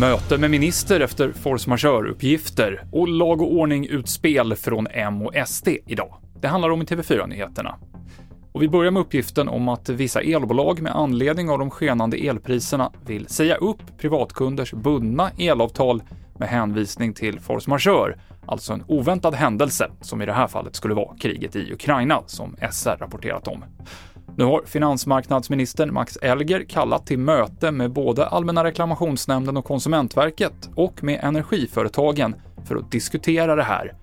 Möte med minister efter force majeure-uppgifter och lag och ordning-utspel från M och SD idag. Det handlar om i TV4-nyheterna. Och vi börjar med uppgiften om att vissa elbolag med anledning av de skenande elpriserna vill säga upp privatkunders bundna elavtal med hänvisning till force majeure, alltså en oväntad händelse, som i det här fallet skulle vara kriget i Ukraina, som SR rapporterat om. Nu har finansmarknadsministern Max Elger kallat till möte med både Allmänna reklamationsnämnden och Konsumentverket och med energiföretagen för att diskutera det här.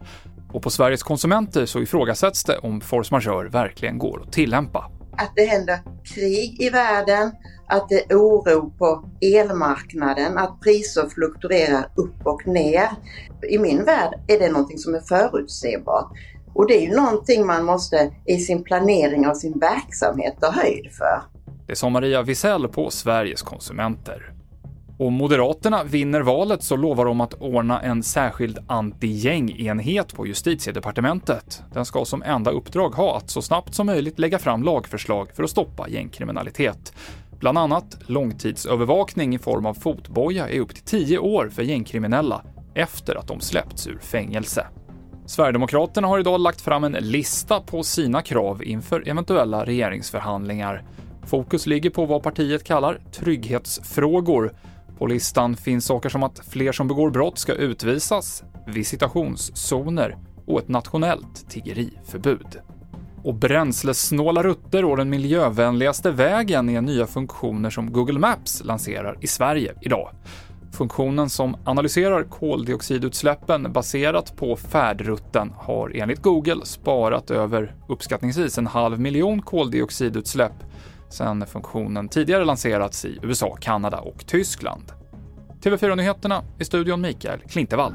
Och på Sveriges konsumenter så ifrågasätts det om force majeure verkligen går att tillämpa. Att det händer krig i världen, att det är oro på elmarknaden, att priser fluktuerar upp och ner. I min värld är det någonting som är förutsebart. Och det är ju någonting man måste i sin planering av sin verksamhet ta höjd för. Det sa Maria Wisell på Sveriges konsumenter. Om Moderaterna vinner valet så lovar de att ordna en särskild anti-gängenhet på justitiedepartementet. Den ska som enda uppdrag ha att så snabbt som möjligt lägga fram lagförslag för att stoppa gängkriminalitet. Bland annat långtidsövervakning i form av fotboja i upp till 10 år för gängkriminella efter att de släppts ur fängelse. Sverigedemokraterna har idag lagt fram en lista på sina krav inför eventuella regeringsförhandlingar. Fokus ligger på vad partiet kallar trygghetsfrågor. På listan finns saker som att fler som begår brott ska utvisas, visitationszoner och ett nationellt tiggeriförbud. Och bränslesnåla rutter och den miljövänligaste vägen är nya funktioner som Google Maps lanserar i Sverige idag. Funktionen som analyserar koldioxidutsläppen baserat på färdrutten har enligt Google sparat över uppskattningsvis en halv miljon koldioxidutsläpp sedan funktionen tidigare lanserats i USA, Kanada och Tyskland. TV4-nyheterna i studion Mikael Klintevall.